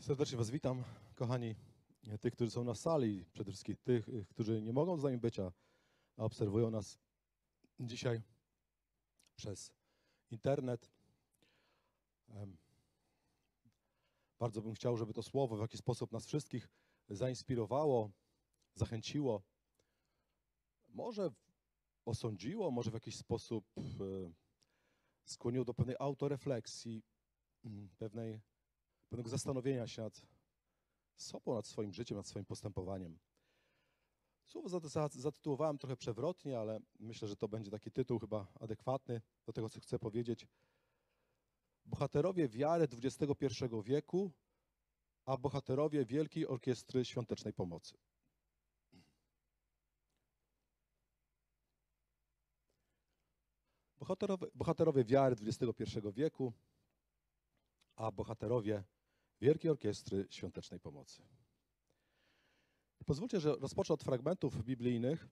Serdecznie Was witam, kochani, tych, którzy są na sali, przede wszystkim tych, którzy nie mogą z nami być, a obserwują nas dzisiaj przez internet. Bardzo bym chciał, żeby to słowo w jakiś sposób nas wszystkich zainspirowało, zachęciło, może osądziło, może w jakiś sposób e, skłoniło do pewnej autorefleksji, mm, pewnej, pewnego zastanowienia się nad sobą, nad swoim życiem, nad swoim postępowaniem. Słowo zat- za- zatytułowałem trochę przewrotnie, ale myślę, że to będzie taki tytuł chyba adekwatny do tego, co chcę powiedzieć. Bohaterowie wiary XXI wieku, a bohaterowie Wielkiej Orkiestry Świątecznej Pomocy. Bohaterowie, bohaterowie wiary XXI wieku, a bohaterowie Wielkiej Orkiestry Świątecznej Pomocy. Pozwólcie, że rozpocznę od fragmentów biblijnych.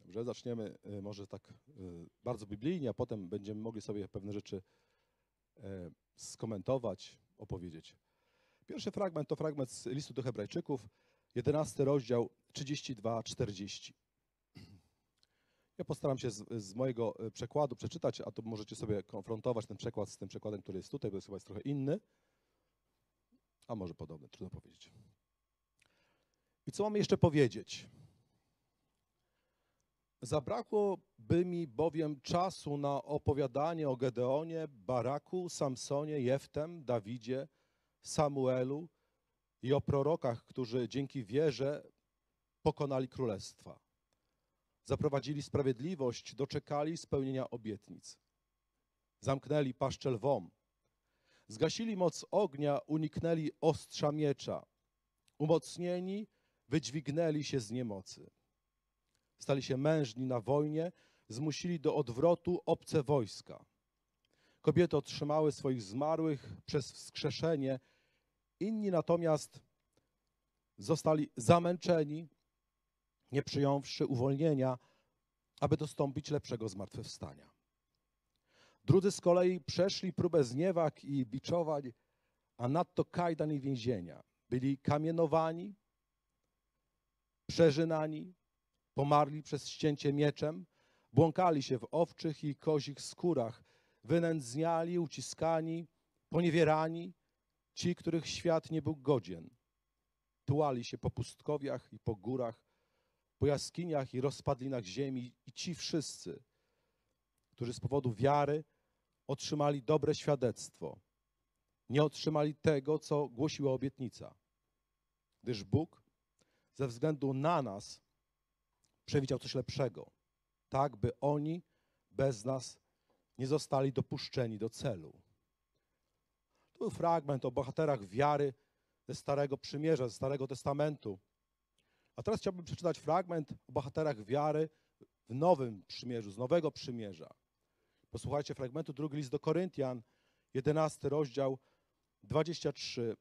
Dobrze, zaczniemy y, może tak y, bardzo biblijnie, a potem będziemy mogli sobie pewne rzeczy e, skomentować, opowiedzieć. Pierwszy fragment to fragment z listu do Hebrajczyków, 11 rozdział 32-40. Ja postaram się z, z mojego e, przekładu przeczytać, a to możecie sobie konfrontować ten przekład z tym przekładem, który jest tutaj, bo jest chyba jest trochę inny, a może podobny, trudno powiedzieć. I co mamy jeszcze powiedzieć? Zabrakłoby mi bowiem czasu na opowiadanie o Gedeonie, Baraku, Samsonie, Jeftem, Dawidzie, Samuelu i o prorokach, którzy dzięki wierze pokonali królestwa. Zaprowadzili sprawiedliwość, doczekali spełnienia obietnic. Zamknęli paszczę lwom. Zgasili moc ognia, uniknęli ostrza miecza. Umocnieni wydźwignęli się z niemocy. Stali się mężni na wojnie, zmusili do odwrotu obce wojska. Kobiety otrzymały swoich zmarłych przez wskrzeszenie, inni natomiast zostali zamęczeni, nie przyjąwszy uwolnienia, aby dostąpić lepszego zmartwychwstania. Drudzy z kolei przeszli próbę zniewag i biczowań, a nadto kajdan i więzienia. Byli kamienowani, przeżynani, pomarli przez ścięcie mieczem, błąkali się w owczych i kozich skórach, wynędzniali, uciskani, poniewierani, ci, których świat nie był godzien. Tułali się po pustkowiach i po górach, po jaskiniach i rozpadlinach ziemi i ci wszyscy, którzy z powodu wiary otrzymali dobre świadectwo, nie otrzymali tego, co głosiła obietnica, gdyż Bóg ze względu na nas przewidział coś lepszego, tak by oni bez nas nie zostali dopuszczeni do celu. To był fragment o bohaterach wiary ze Starego Przymierza, ze Starego Testamentu. A teraz chciałbym przeczytać fragment o bohaterach wiary w Nowym Przymierzu, z Nowego Przymierza. Posłuchajcie fragmentu, drugi list do Koryntian, 11 rozdział, 23-28.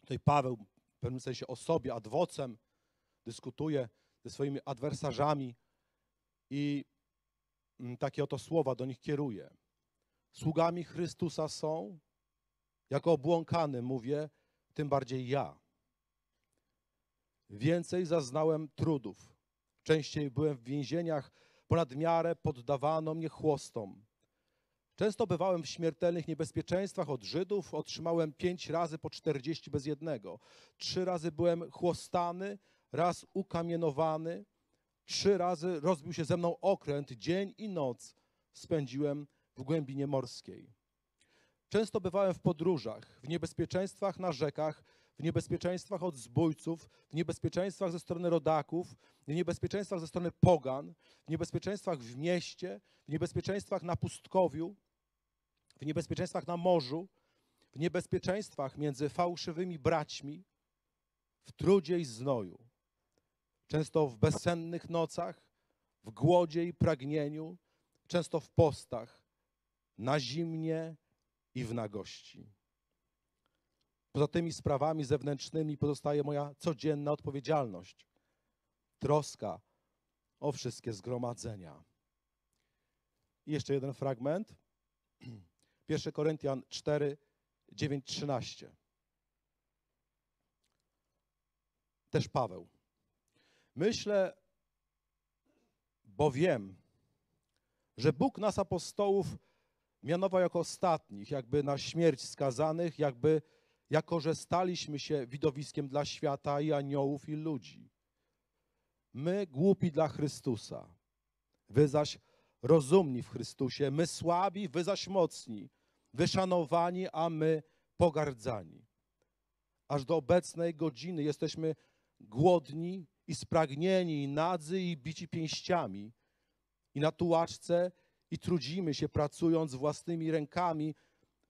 Tutaj Paweł w pewnym sensie o sobie, ad vocem, dyskutuje ze swoimi adwersarzami i mm, takie oto słowa do nich kieruje. Sługami Chrystusa są, jako obłąkany mówię, tym bardziej ja. Więcej zaznałem trudów, częściej byłem w więzieniach, ponad miarę poddawano mnie chłostom. Często bywałem w śmiertelnych niebezpieczeństwach od Żydów, otrzymałem pięć razy po czterdzieści bez jednego. Trzy razy byłem chłostany, raz ukamienowany, trzy razy rozbił się ze mną okręt, dzień i noc spędziłem w głębinie morskiej. Często bywałem w podróżach, w niebezpieczeństwach na rzekach, w niebezpieczeństwach od zbójców, w niebezpieczeństwach ze strony rodaków, w niebezpieczeństwach ze strony pogan, w niebezpieczeństwach w mieście, w niebezpieczeństwach na pustkowiu, w niebezpieczeństwach na morzu, w niebezpieczeństwach między fałszywymi braćmi, w trudzie i znoju, często w bezsennych nocach, w głodzie i pragnieniu, często w postach, na zimnie i w nagości. Poza tymi sprawami zewnętrznymi pozostaje moja codzienna odpowiedzialność, troska o wszystkie zgromadzenia. I jeszcze jeden fragment. 1 Koryntian 4, 9:13. Też Paweł. Myślę, bo wiem, że Bóg nas apostołów mianował jako ostatnich, jakby na śmierć skazanych, jakby jako że staliśmy się widowiskiem dla świata i aniołów i ludzi. My głupi dla Chrystusa, wy zaś rozumni w Chrystusie, my słabi, wy zaś mocni, wyszanowani, a my pogardzani. Aż do obecnej godziny jesteśmy głodni i spragnieni, i nadzy, i bici pięściami, i na tułaczce, i trudzimy się, pracując własnymi rękami,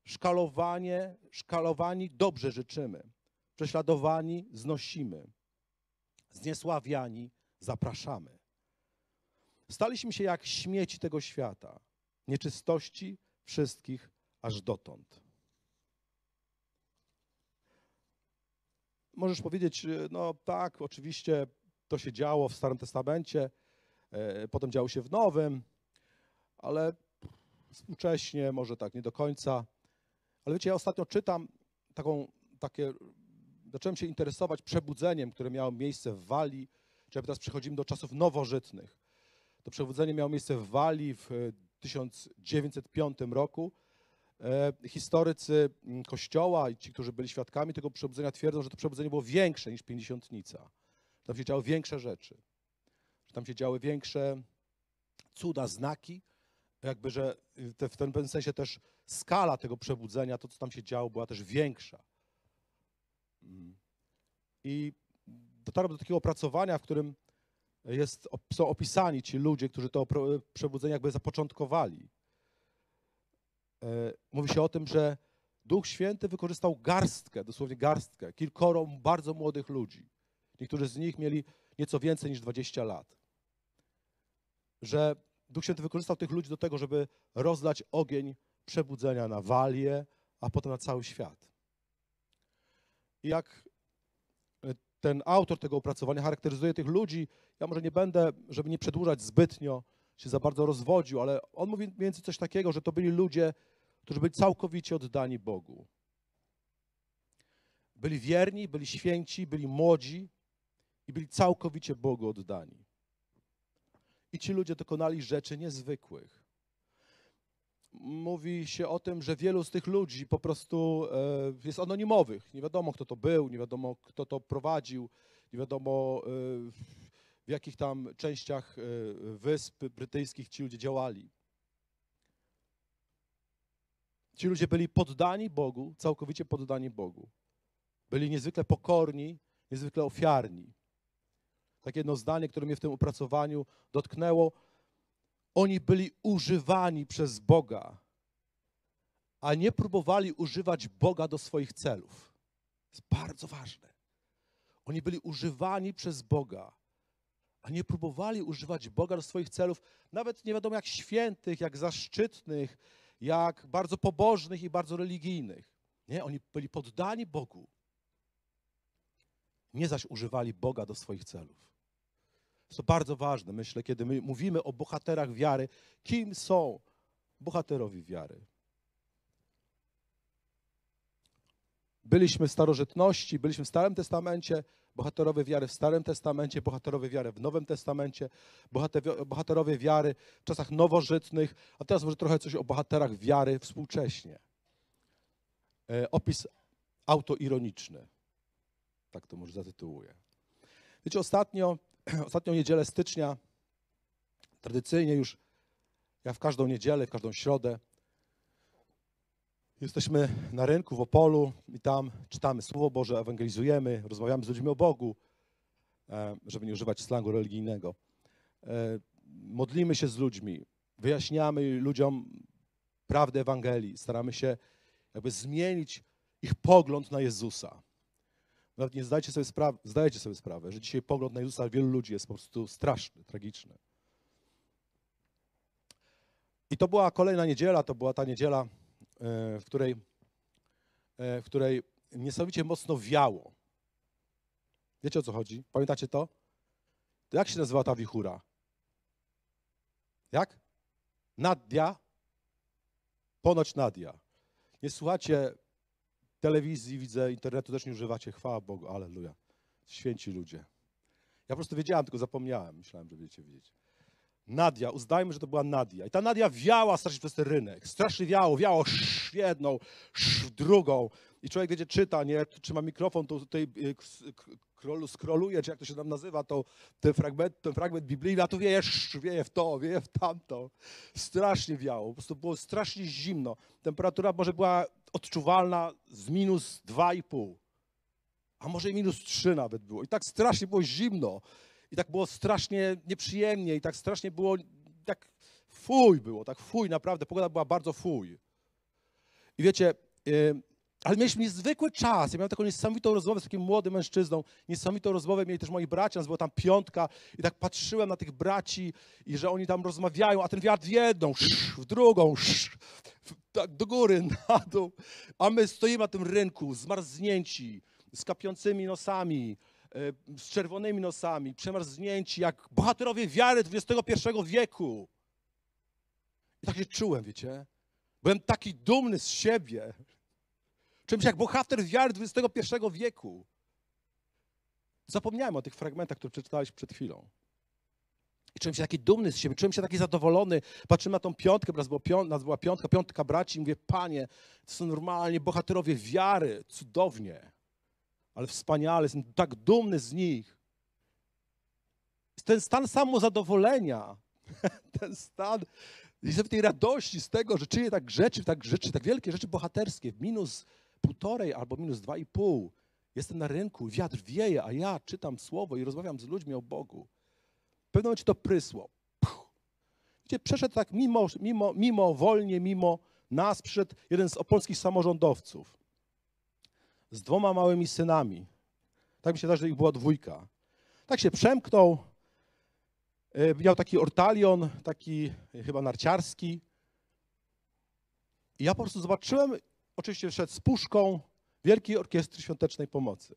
szkalowanie, szkalowani dobrze życzymy, prześladowani znosimy, zniesławiani zapraszamy. Staliśmy się jak śmieci tego świata, nieczystości wszystkich aż dotąd. Możesz powiedzieć, no tak, oczywiście to się działo w Starym Testamencie, e, potem działo się w Nowym, ale współcześnie, może tak nie do końca. Ale wiecie, ja ostatnio czytam taką, takie, zacząłem się interesować przebudzeniem, które miało miejsce w Walii, czyli teraz przechodzimy do czasów nowożytnych. To przebudzenie miało miejsce w Walii w 1905 roku. E, historycy Kościoła i ci, którzy byli świadkami tego przebudzenia twierdzą, że to przebudzenie było większe niż pięćdziesiątnica. Tam się działy większe rzeczy. Że tam się działy większe cuda, znaki, jakby, że te, w tym sensie też skala tego przebudzenia, to co tam się działo, była też większa. Mm. I dotarłem do takiego opracowania, w którym jest, są opisani ci ludzie, którzy to przebudzenie jakby zapoczątkowali. E, mówi się o tym, że Duch Święty wykorzystał garstkę, dosłownie garstkę, kilkoro bardzo młodych ludzi. Niektórzy z nich mieli nieco więcej niż 20 lat. Że Duch Święty wykorzystał tych ludzi do tego, żeby rozlać ogień przebudzenia na Walię, a potem na cały świat. I jak e, ten autor tego opracowania charakteryzuje tych ludzi, ja może nie będę, żeby nie przedłużać zbytnio, się za bardzo rozwodził, ale on mówi mniej więcej coś takiego, że to byli ludzie, którzy byli całkowicie oddani Bogu. Byli wierni, byli święci, byli młodzi i byli całkowicie Bogu oddani. I ci ludzie dokonali rzeczy niezwykłych. Mówi się o tym, że wielu z tych ludzi po prostu e, jest anonimowych. Nie wiadomo, kto to był, nie wiadomo, kto to prowadził, nie wiadomo, e, w jakich tam częściach e, wysp brytyjskich ci ludzie działali. Ci ludzie byli poddani Bogu, całkowicie poddani Bogu. Byli niezwykle pokorni, niezwykle ofiarni. Takie jedno zdanie, które mnie w tym opracowaniu dotknęło. Oni byli używani przez Boga, a nie próbowali używać Boga do swoich celów. Jest bardzo ważne. Oni byli używani przez Boga, a nie próbowali używać Boga do swoich celów, nawet nie wiadomo jak świętych, jak zaszczytnych, jak bardzo pobożnych i bardzo religijnych. Nie, oni byli poddani Bogu. Nie zaś używali Boga do swoich celów. To bardzo ważne, myślę, kiedy my mówimy o bohaterach wiary. Kim są bohaterowie wiary? Byliśmy w starożytności, byliśmy w Starym Testamencie, bohaterowie wiary w Starym Testamencie, bohaterowie wiary w Nowym Testamencie, bohaterowie wiary w czasach nowożytnych, a teraz może trochę coś o bohaterach wiary współcześnie. E, opis autoironiczny, tak to może zatytułuję. Wiecie, ostatnio, ostatnią niedzielę stycznia, tradycyjnie już, ja w każdą niedzielę, w każdą środę, Jesteśmy na rynku w Opolu i tam czytamy Słowo Boże, ewangelizujemy, rozmawiamy z ludźmi o Bogu, e, żeby nie używać slangu religijnego. E, modlimy się z ludźmi, wyjaśniamy ludziom prawdę Ewangelii, staramy się jakby zmienić ich pogląd na Jezusa. Nawet nie zdajecie sobie, sprawy, zdajecie sobie sprawę, że dzisiaj pogląd na Jezusa wielu ludzi jest po prostu straszny, tragiczny. I to była kolejna niedziela, to była ta niedziela E, w której, e, w której niesamowicie mocno wiało. Wiecie o co chodzi? Pamiętacie to? To jak się nazywa ta wichura? Jak? Nadia? Ponoć Nadia. Nie słuchacie telewizji, widzę, internetu też nie używacie, chwała Bogu, aleluja. Święci ludzie. Ja po prostu wiedziałem, tylko zapomniałem, myślałem, że będziecie wiedzieć. Nadia, uznajmy, że to była Nadia. I ta Nadia wiała strasznie przez ten rynek. Strasznie wiało, wiało sz jedną, sz drugą. I człowiek, wiecie, czyta, nie? Trzyma mikrofon, to tutaj y, skroluje, czy jak to się tam nazywa, to ten fragment, ten fragment biblijny, a tu wieje, sz, wieje w to, wieje w tamto. Strasznie wiało, po prostu było strasznie zimno. Temperatura może była odczuwalna z minus 2,5, a może i minus 3 nawet było. I tak strasznie było zimno. I tak było strasznie nieprzyjemnie i tak strasznie było, tak fuj było, tak fuj, naprawdę, pogoda była bardzo fuj. I wiecie, yy, ale mieliśmy niezwykły czas. Ja miałem taką niesamowitą rozmowę z takim młodym mężczyzną. Niesamowitą rozmowę mieli też moi bracia, nas była tam piątka i tak patrzyłem na tych braci i że oni tam rozmawiają, a ten wiatr w jedną, w drugą, w, tak do góry, na dół. A my stoimy na tym rynku, zmarznięci, z kapiącymi nosami, e, z czerwonymi nosami, przemarznięci jak bohaterowie wiary XXI wieku. I tak się czułem, wiecie. Byłem taki dumny z siebie. Czymś jak bohater wiary XXI wieku. Zapomniałem o tych fragmentach, które przeczytałeś przed chwilą. I czułem się taki dumny z siebie, czułem się taki zadowolony. Patrzyłem na tą piątkę, nas, było nas była piątka, piątka braci i mówię, panie, to są normalnie bohaterowie wiary, cudownie ale wspaniale, jestem tak dumny z nich. Ten stan samozadowolenia, ten stan tej radości z tego, że czynię tak rzeczy, tak rzeczy, tak wielkie rzeczy bohaterskie, minus półtorej albo minus dwa i pół. Jestem na rynku, wiatr wieje, a ja czytam słowo i rozmawiam z ludźmi o Bogu. Pewnym momencie to prysło. Puh. Wiecie, przeszedł tak mimo, mimo, mimo wolnie, mimo nas, przyszedł jeden z opolskich samorządowców z dwoma małymi synami. Tak mi się zdaje, że ich była dwójka. Tak się przemknął. E, miał taki ortalion, taki e, chyba narciarski. I ja po prostu zobaczyłem, oczywiście szedł z puszką Wielkiej Orkiestry Świątecznej Pomocy.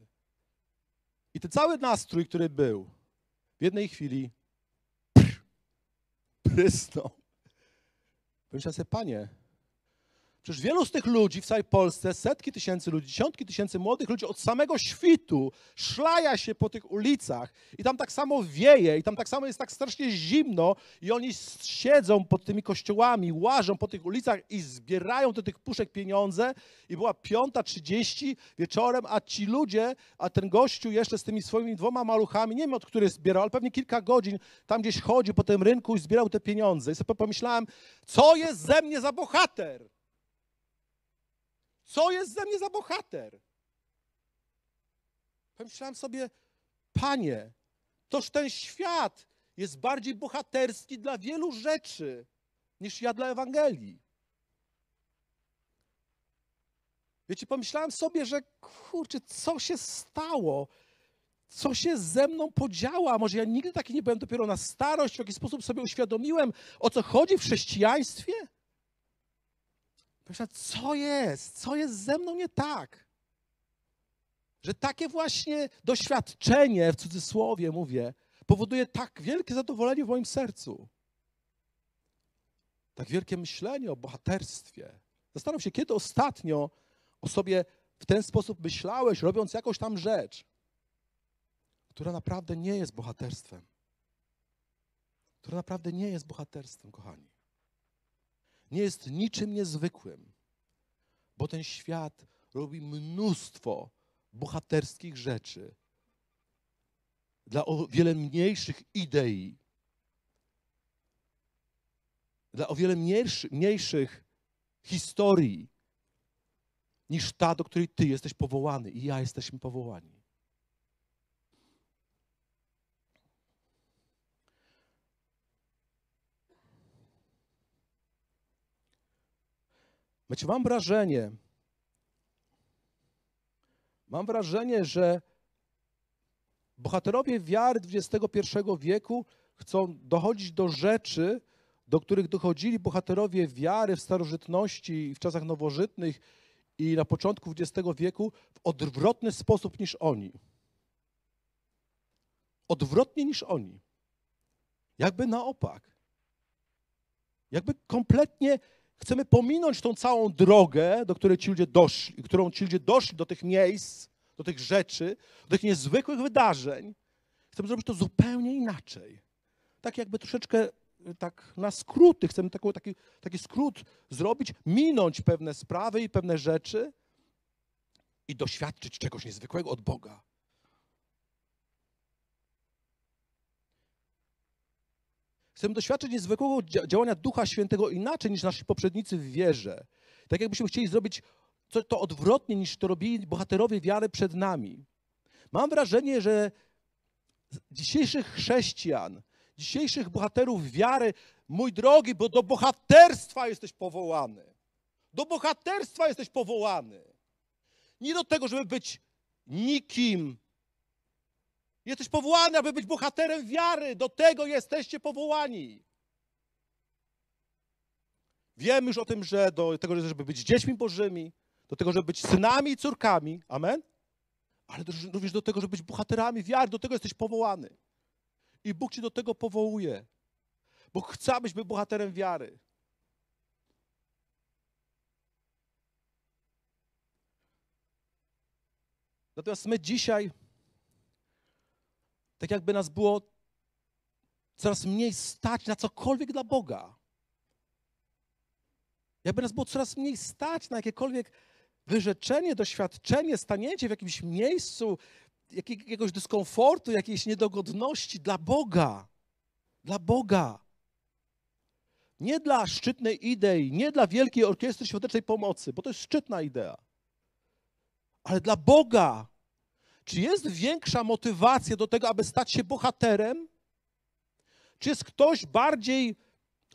I ten cały nastrój, który był, w jednej chwili prysnął. Pomyślałem sobie, panie, Przecież wielu z tych ludzi w całej Polsce, setki tysięcy ludzi, dziesiątki tysięcy młodych ludzi od samego świtu szlaja się po tych ulicach i tam tak samo wieje i tam tak samo jest tak strasznie zimno i oni siedzą pod tymi kościołami, łażą po tych ulicach i zbierają do tych puszek pieniądze i była piąta trzydzieści wieczorem, a ci ludzie, a ten gościu jeszcze z tymi swoimi dwoma maluchami, nie wiem od których zbierał, ale pewnie kilka godzin tam gdzieś chodził po tym rynku i zbierał te pieniądze. I sobie pomyślałem, co jest ze mnie za bohater? Co jest ze mnie za bohater? Pomyślałem sobie, panie, toż ten świat jest bardziej bohaterski dla wielu rzeczy niż ja dla Ewangelii. Wiecie, pomyślałem sobie, że kurczę, co się stało? Co się ze mną podziało? A może ja nigdy taki nie byłem, dopiero na starość w jakiś sposób sobie uświadomiłem, o co chodzi w chrześcijaństwie? Myślę, co jest? Co jest ze mną nie tak? Że takie właśnie doświadczenie, w cudzysłowie mówię, powoduje tak wielkie zadowolenie w moim sercu. Tak wielkie myślenie o bohaterstwie. Zastanów się, kiedy ostatnio o sobie w ten sposób myślałeś, robiąc jakąś tam rzecz, która naprawdę nie jest bohaterstwem. Która naprawdę nie jest bohaterstwem, kochani nie jest niczym niezwykłym, bo ten świat robi mnóstwo bohaterskich rzeczy dla o wiele mniejszych idei, dla o wiele mniejszych, mniejszych historii niż ta, do której Ty jesteś powołany i ja jesteśmy powołani. Mam wrażenie, mam wrażenie, że bohaterowie wiary XXI wieku chcą dochodzić do rzeczy, do których dochodzili bohaterowie wiary w starożytności i w czasach nowożytnych i na początku XX wieku w odwrotny sposób niż oni. Odwrotnie niż oni. Jakby na opak. Jakby kompletnie chcemy pominąć tą całą drogę, do której ci ludzie doszli, którą ci ludzie doszli do tych miejsc, do tych rzeczy, do tych niezwykłych wydarzeń. Chcemy zrobić to zupełnie inaczej. Tak jakby troszeczkę tak na skróty, chcemy taką, taki, taki skrót zrobić, minąć pewne sprawy i pewne rzeczy i doświadczyć czegoś niezwykłego od Boga. Chcemy doświadczyć niezwykłego działania Ducha Świętego inaczej niż nasi poprzednicy w wierze. Tak jakbyśmy chcieli zrobić to odwrotnie niż to robili bohaterowie wiary przed nami. Mam wrażenie, że dzisiejszych chrześcijan, dzisiejszych bohaterów wiary, mój drogi, bo do bohaterstwa jesteś powołany. Do bohaterstwa jesteś powołany. Nie do tego, żeby być nikim. Jesteś powołany, aby być bohaterem wiary. Do tego jesteście powołani. Wiemy już o tym, że do tego, żeby być dziećmi Bożymi, do tego, żeby być synami i córkami. Amen? Ale również do tego, żeby być bohaterami wiary. Do tego jesteś powołany. I Bóg ci do tego powołuje. Bóg chce, abyś był bohaterem wiary. Natomiast my dzisiaj, tak jakby nas było coraz mniej stać na cokolwiek dla Boga. Jakby nas było coraz mniej stać na jakiekolwiek wyrzeczenie, doświadczenie, stanięcie w jakimś miejscu, jakiegoś dyskomfortu, jakiejś niedogodności dla Boga. Dla Boga. Nie dla szczytnej idei, nie dla wielkiej orkiestry świątecznej pomocy, bo to jest szczytna idea, ale dla Boga. Czy jest większa motywacja do tego, aby stać się bohaterem? Czy jest ktoś bardziej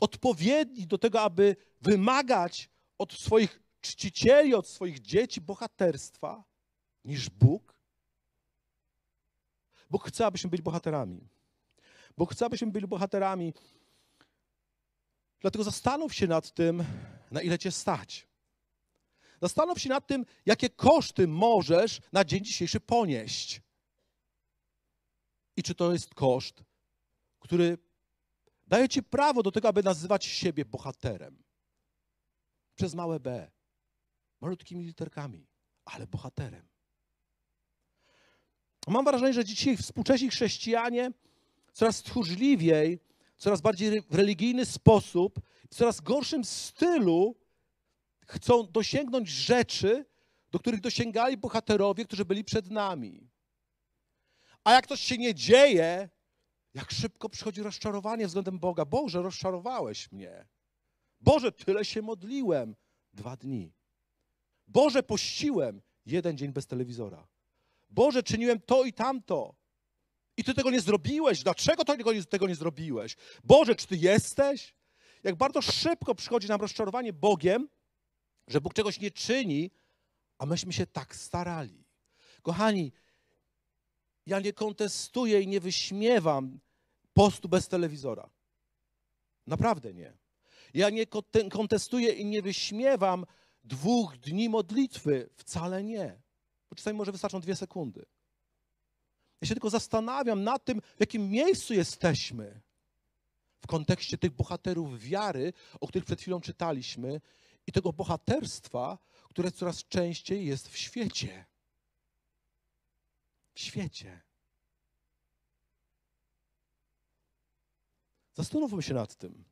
odpowiedni do tego, aby wymagać od swoich czcicieli, od swoich dzieci bohaterstwa niż Bóg? Bóg chce, abyśmy byli bohaterami. Bóg chce, abyśmy byli bohaterami. Dlatego zastanów się nad tym, na ile cię stać. Zastanów się nad tym, jakie koszty możesz na dzień dzisiejszy ponieść. I czy to jest koszt, który daje ci prawo do tego, aby nazywać siebie bohaterem. Przez małe B, malutkimi literkami, ale bohaterem. Mam wrażenie, że dzisiaj współcześni chrześcijanie coraz tchórzliwiej, coraz bardziej w religijny sposób, w coraz gorszym stylu chcą dosięgnąć rzeczy, do których dosięgali bohaterowie, którzy byli przed nami. A jak coś się nie dzieje, jak szybko przychodzi rozczarowanie względem Boga. Boże, rozczarowałeś mnie. Boże, tyle się modliłem. Dwa dni. Boże, pościłem. Jeden dzień bez telewizora. Boże, czyniłem to i tamto. I ty tego nie zrobiłeś. Dlaczego tego nie, tego nie zrobiłeś? Boże, czy ty jesteś? Jak bardzo szybko przychodzi nam rozczarowanie Bogiem, że Bóg czegoś nie czyni, a myśmy się tak starali. Kochani, ja nie kontestuję i nie wyśmiewam postu bez telewizora. Naprawdę nie. Ja nie kontestuję i nie wyśmiewam dwóch dni modlitwy. Wcale nie. Bo czasami może wystarczą dwie sekundy. Ja się tylko zastanawiam nad tym, w jakim miejscu jesteśmy w kontekście tych bohaterów wiary, o których przed chwilą czytaliśmy, i tego bohaterstwa, które coraz częściej jest w świecie. W świecie. Zastanówmy się nad tym.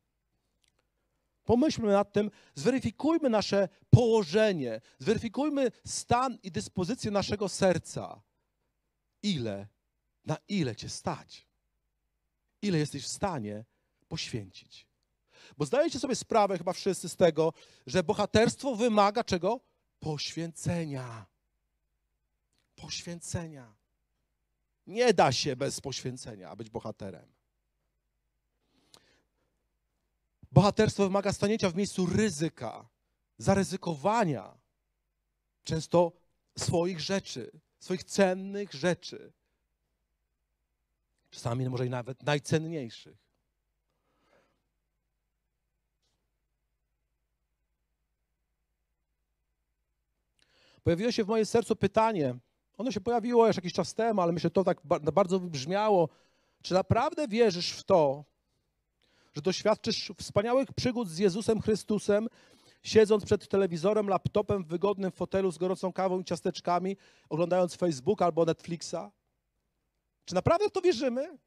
Pomyślmy nad tym, zweryfikujmy nasze położenie, zweryfikujmy stan i dyspozycję naszego serca. Ile, na ile cię stać? Ile jesteś w stanie poświęcić? Bo zdajecie sobie sprawę chyba wszyscy z tego, że bohaterstwo wymaga czego? Poświęcenia. Poświęcenia. Nie da się bez poświęcenia być bohaterem. Bohaterstwo wymaga stanięcia w miejscu ryzyka, zaryzykowania często swoich rzeczy, swoich cennych rzeczy. Czasami może i nawet najcenniejszych. Pojawiło się w moim sercu pytanie, ono się pojawiło już jakiś czas temu, ale myślę, że to tak bardzo wybrzmiało. Czy naprawdę wierzysz w to, że doświadczysz wspaniałych przygód z Jezusem Chrystusem siedząc przed telewizorem, laptopem w wygodnym fotelu z gorącą kawą i ciasteczkami, oglądając Facebook albo Netflixa? Czy naprawdę w to wierzymy?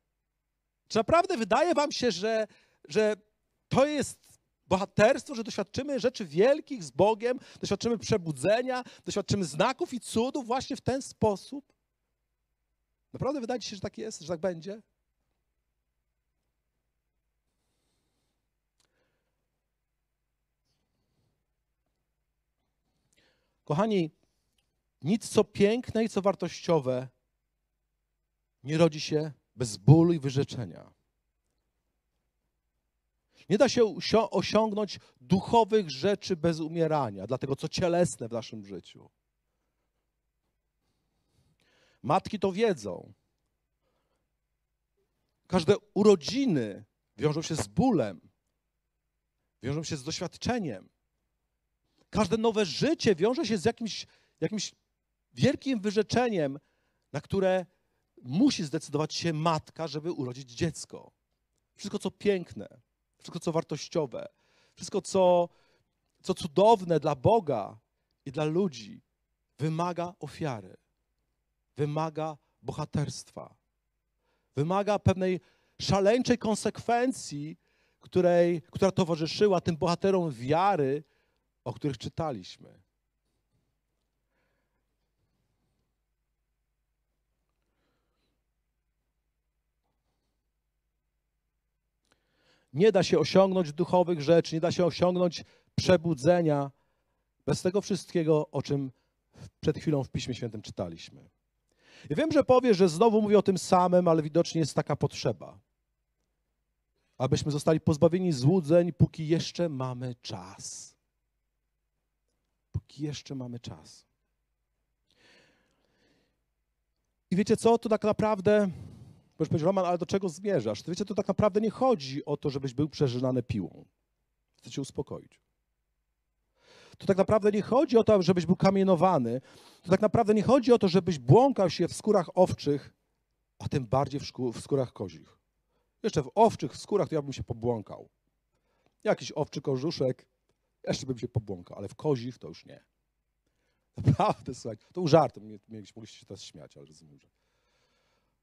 Czy naprawdę wydaje wam się, że, że to jest bohaterstwo, że doświadczymy rzeczy wielkich z Bogiem, doświadczymy przebudzenia, doświadczymy znaków i cudów właśnie w ten sposób? Naprawdę wydaje ci się, że tak jest, że tak będzie? Kochani, nic co piękne i co wartościowe nie rodzi się bez bólu i wyrzeczenia. Nie da się osiągnąć duchowych rzeczy bez umierania, dlatego co cielesne w naszym życiu. Matki to wiedzą. Każde urodziny wiążą się z bólem, wiążą się z doświadczeniem. Każde nowe życie wiąże się z jakimś, jakimś wielkim wyrzeczeniem, na które musi zdecydować się matka, żeby urodzić dziecko. Wszystko, co piękne, wszystko, co wartościowe, wszystko, co, co cudowne dla Boga i dla ludzi, wymaga ofiary, wymaga bohaterstwa, wymaga pewnej szaleńczej konsekwencji, której, która towarzyszyła tym bohaterom wiary, o których czytaliśmy. Nie da się osiągnąć duchowych rzeczy, nie da się osiągnąć przebudzenia bez tego wszystkiego, o czym przed chwilą w Piśmie Świętym czytaliśmy. Ja wiem, że powie, że znowu mówię o tym samym, ale widocznie jest taka potrzeba, abyśmy zostali pozbawieni złudzeń, póki jeszcze mamy czas. Póki jeszcze mamy czas. I wiecie co? To tak naprawdę Możesz powiedzieć, Roman, ale do czego zmierzasz? To wiecie, to tak naprawdę nie chodzi o to, żebyś był przeżynany piłą. Chcę cię uspokoić. To tak naprawdę nie chodzi o to, żebyś był kamienowany. To tak naprawdę nie chodzi o to, żebyś błąkał się w skórach owczych, a tym bardziej w, szkół, w skórach kozich. Jeszcze w owczych skórach to ja bym się pobłąkał. Jakiś owczy kożuszek, jeszcze bym się pobłąkał, ale w kozich to już nie. Naprawdę, słuchaj, to był żart, mogliście się teraz śmiać, ale rozumiem, że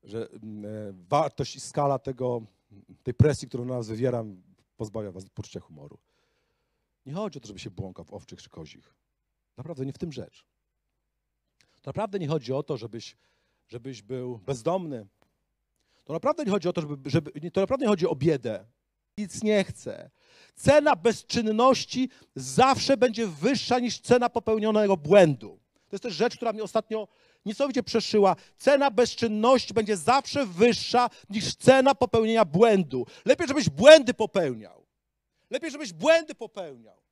że mm, e, wartość i skala tego, tej presji, którą na nas wywiera, pozbawia was poczucia humoru. Nie chodzi o to, żeby się błąkał w owczych czy kozich. Naprawdę nie w tym rzecz. Naprawdę nie chodzi o to, żebyś, żebyś był bezdomny. To naprawdę nie chodzi o to, żeby, żeby, to naprawdę nie chodzi o biedę. Nic nie chcę. Cena bezczynności zawsze będzie wyższa niż cena popełnionego błędu. To jest też rzecz, która mnie ostatnio niesamowicie przeszyła. Cena bezczynności będzie zawsze wyższa niż cena popełnienia błędu. Lepiej, żebyś błędy popełniał. Lepiej, żebyś błędy popełniał.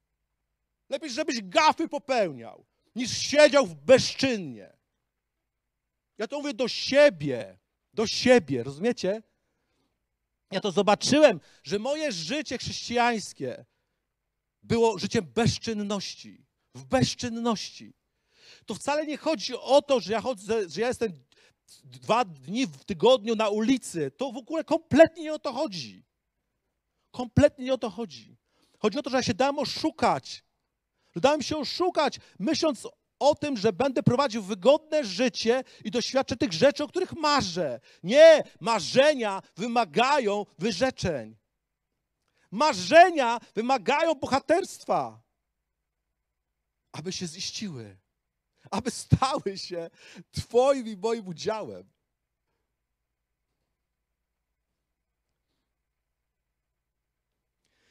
Lepiej, żebyś gafy popełniał, niż siedział w bezczynnie. Ja to mówię do siebie, do siebie, rozumiecie? Ja to zobaczyłem, że moje życie chrześcijańskie było życiem bezczynności, w bezczynności to wcale nie chodzi o to, że ja, chodzę, że ja jestem dwa dni w tygodniu na ulicy. To w ogóle kompletnie nie o to chodzi. Kompletnie nie o to chodzi. Chodzi o to, że ja się dałem oszukać. Dałem się oszukać, myśląc o tym, że będę prowadził wygodne życie i doświadczę tych rzeczy, o których marzę. Nie, marzenia wymagają wyrzeczeń. Marzenia wymagają bohaterstwa, aby się ziściły aby stały się Twoim i moim udziałem.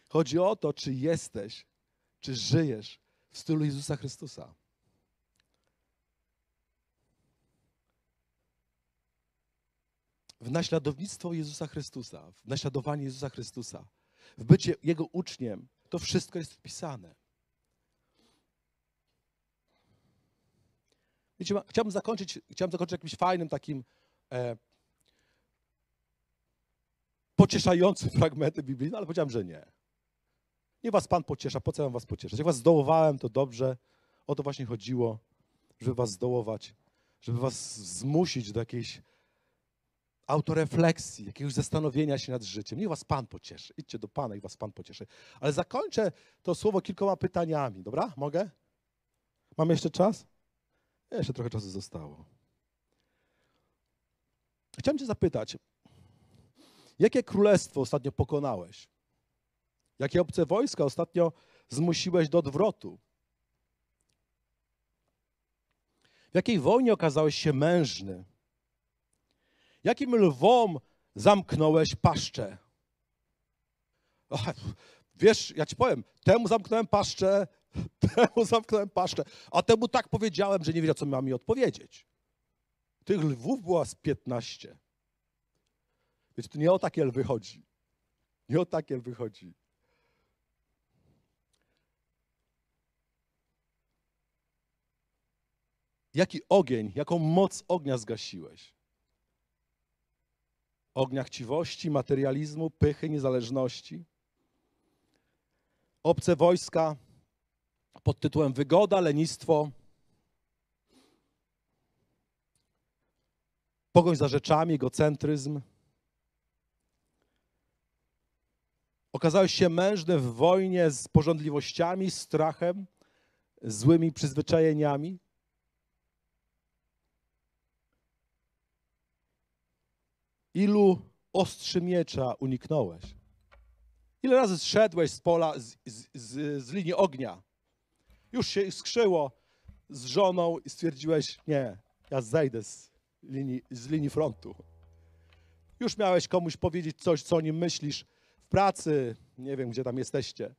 Chodzi o to, czy jesteś, czy żyjesz w stylu Jezusa Chrystusa. W naśladownictwo Jezusa Chrystusa, w naśladowanie Jezusa Chrystusa, w bycie Jego uczniem, to wszystko jest wpisane. Wiecie, chciałbym zakończyć, chciałbym zakończyć jakimś fajnym takim e, pocieszającym fragmentem biblijnym, ale powiedziałem, że nie. Nie was Pan pociesza, po co mam was pocieszać? Jak was zdołowałem, to dobrze. O to właśnie chodziło, żeby was zdołować, żeby was zmusić do jakiejś autorefleksji, jakiegoś zastanowienia się nad życiem. Niech was Pan pocieszy. Idźcie do Pana i was Pan pocieszy. Ale zakończę to słowo kilkoma pytaniami, dobra? Mogę? Mam jeszcze czas? Jeszcze trochę czasu zostało. Chciałem Cię zapytać, jakie królestwo ostatnio pokonałeś? Jakie obce wojska ostatnio zmusiłeś do odwrotu? W jakiej wojnie okazałeś się mężny? Jakim lwom zamknąłeś paszczę? wiesz, ja ci powiem, temu zamknąłem paszczę, temu zamknąłem paszczę, a temu tak powiedziałem, że nie wiedział, co miał mi odpowiedzieć. Tych lwów było z 15. Więc tu nie o takie lwy chodzi. Nie o takie lwy chodzi. Jaki ogień, jaką moc ognia zgasiłeś? Ognia chciwości, materializmu, pychy, niezależności. Obce wojska pod tytułem wygoda, lenistwo, pogoń za rzeczami, egocentryzm. Okazałeś się mężny w wojnie z porządliwościami, strachem, złymi przyzwyczajeniami. Ilu ostrzy miecza uniknąłeś? Ile razy zszedłeś z pola, z, z, z, z linii ognia? Już się skrzyło z żoną i stwierdziłeś, nie, ja zejdę z linii, z linii frontu. Już miałeś komuś powiedzieć coś, co o nim myślisz w pracy, nie wiem, gdzie tam jesteście,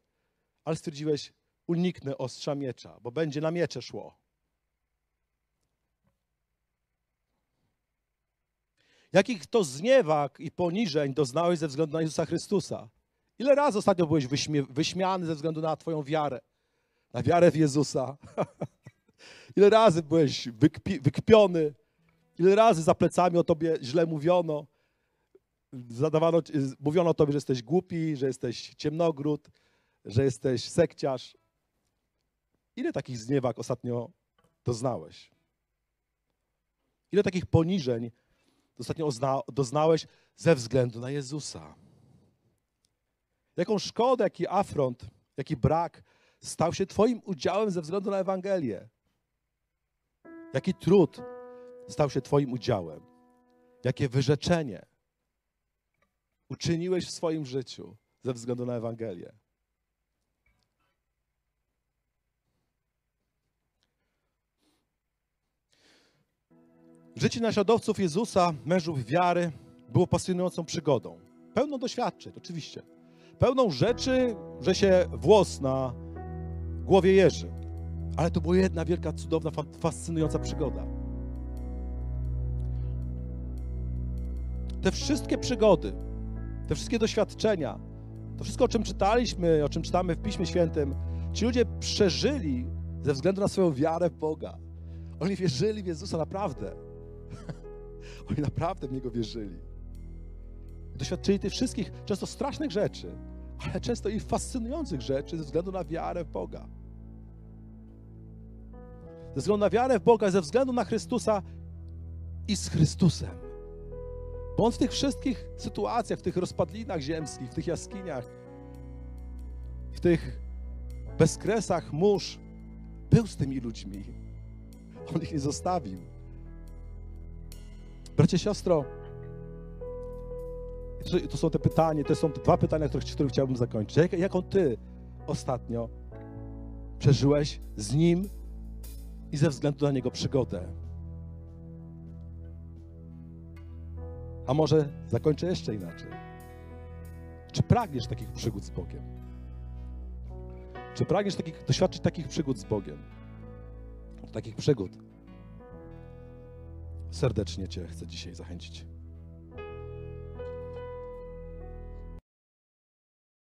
ale stwierdziłeś, uniknę ostrza miecza, bo będzie na miecze szło. Jakich to zniewag i poniżeń doznałeś ze względu na Jezusa Chrystusa? Ile razy ostatnio byłeś wyśmiany ze względu na Twoją wiarę? Na wiarę w Jezusa? Ile razy byłeś wykpi, wykpiony? Ile razy za plecami o Tobie źle mówiono? Zadawano, mówiono o Tobie, że jesteś głupi, że jesteś ciemnogród, że jesteś sekciarz. Ile takich zniewag ostatnio doznałeś? Ile takich poniżeń ostatnio doznałeś ze względu na Jezusa? Jaką szkodę, jaki afront, jaki brak stał się Twoim udziałem ze względu na Ewangelię? Jaki trud stał się Twoim udziałem? Jakie wyrzeczenie uczyniłeś w swoim życiu ze względu na Ewangelię? Życie naśladowców Jezusa, mężów wiary, było pasjonującą przygodą. Pełną doświadczeń, oczywiście. Pełną rzeczy, że się włos na głowie jeży. Ale to była jedna wielka, cudowna, fascynująca przygoda. Te wszystkie przygody, te wszystkie doświadczenia, to wszystko, o czym czytaliśmy, o czym czytamy w Piśmie Świętym, ci ludzie przeżyli ze względu na swoją wiarę w Boga. Oni wierzyli w Jezusa naprawdę. Oni naprawdę w Niego wierzyli. Doświadczyli tych wszystkich często strasznych rzeczy, ale często i fascynujących rzeczy ze względu na wiarę w Boga. Ze względu na wiarę w Boga, ze względu na Chrystusa i z Chrystusem. Bo On w tych wszystkich sytuacjach, w tych rozpadlinach ziemskich, w tych jaskiniach, w tych bezkresach mórz, był z tymi ludźmi. On ich nie zostawił. Bracie, siostro, to są te pytania, to są te dwa pytania, które, które chciałbym zakończyć. Jak, jaką ty ostatnio przeżyłeś z Nim i ze względu na Niego przygodę? A może zakończę jeszcze inaczej. Czy pragniesz takich przygód z Bogiem? Czy pragniesz takich, doświadczyć takich przygód z Bogiem? Takich przygód serdecznie Cię chcę dzisiaj zachęcić.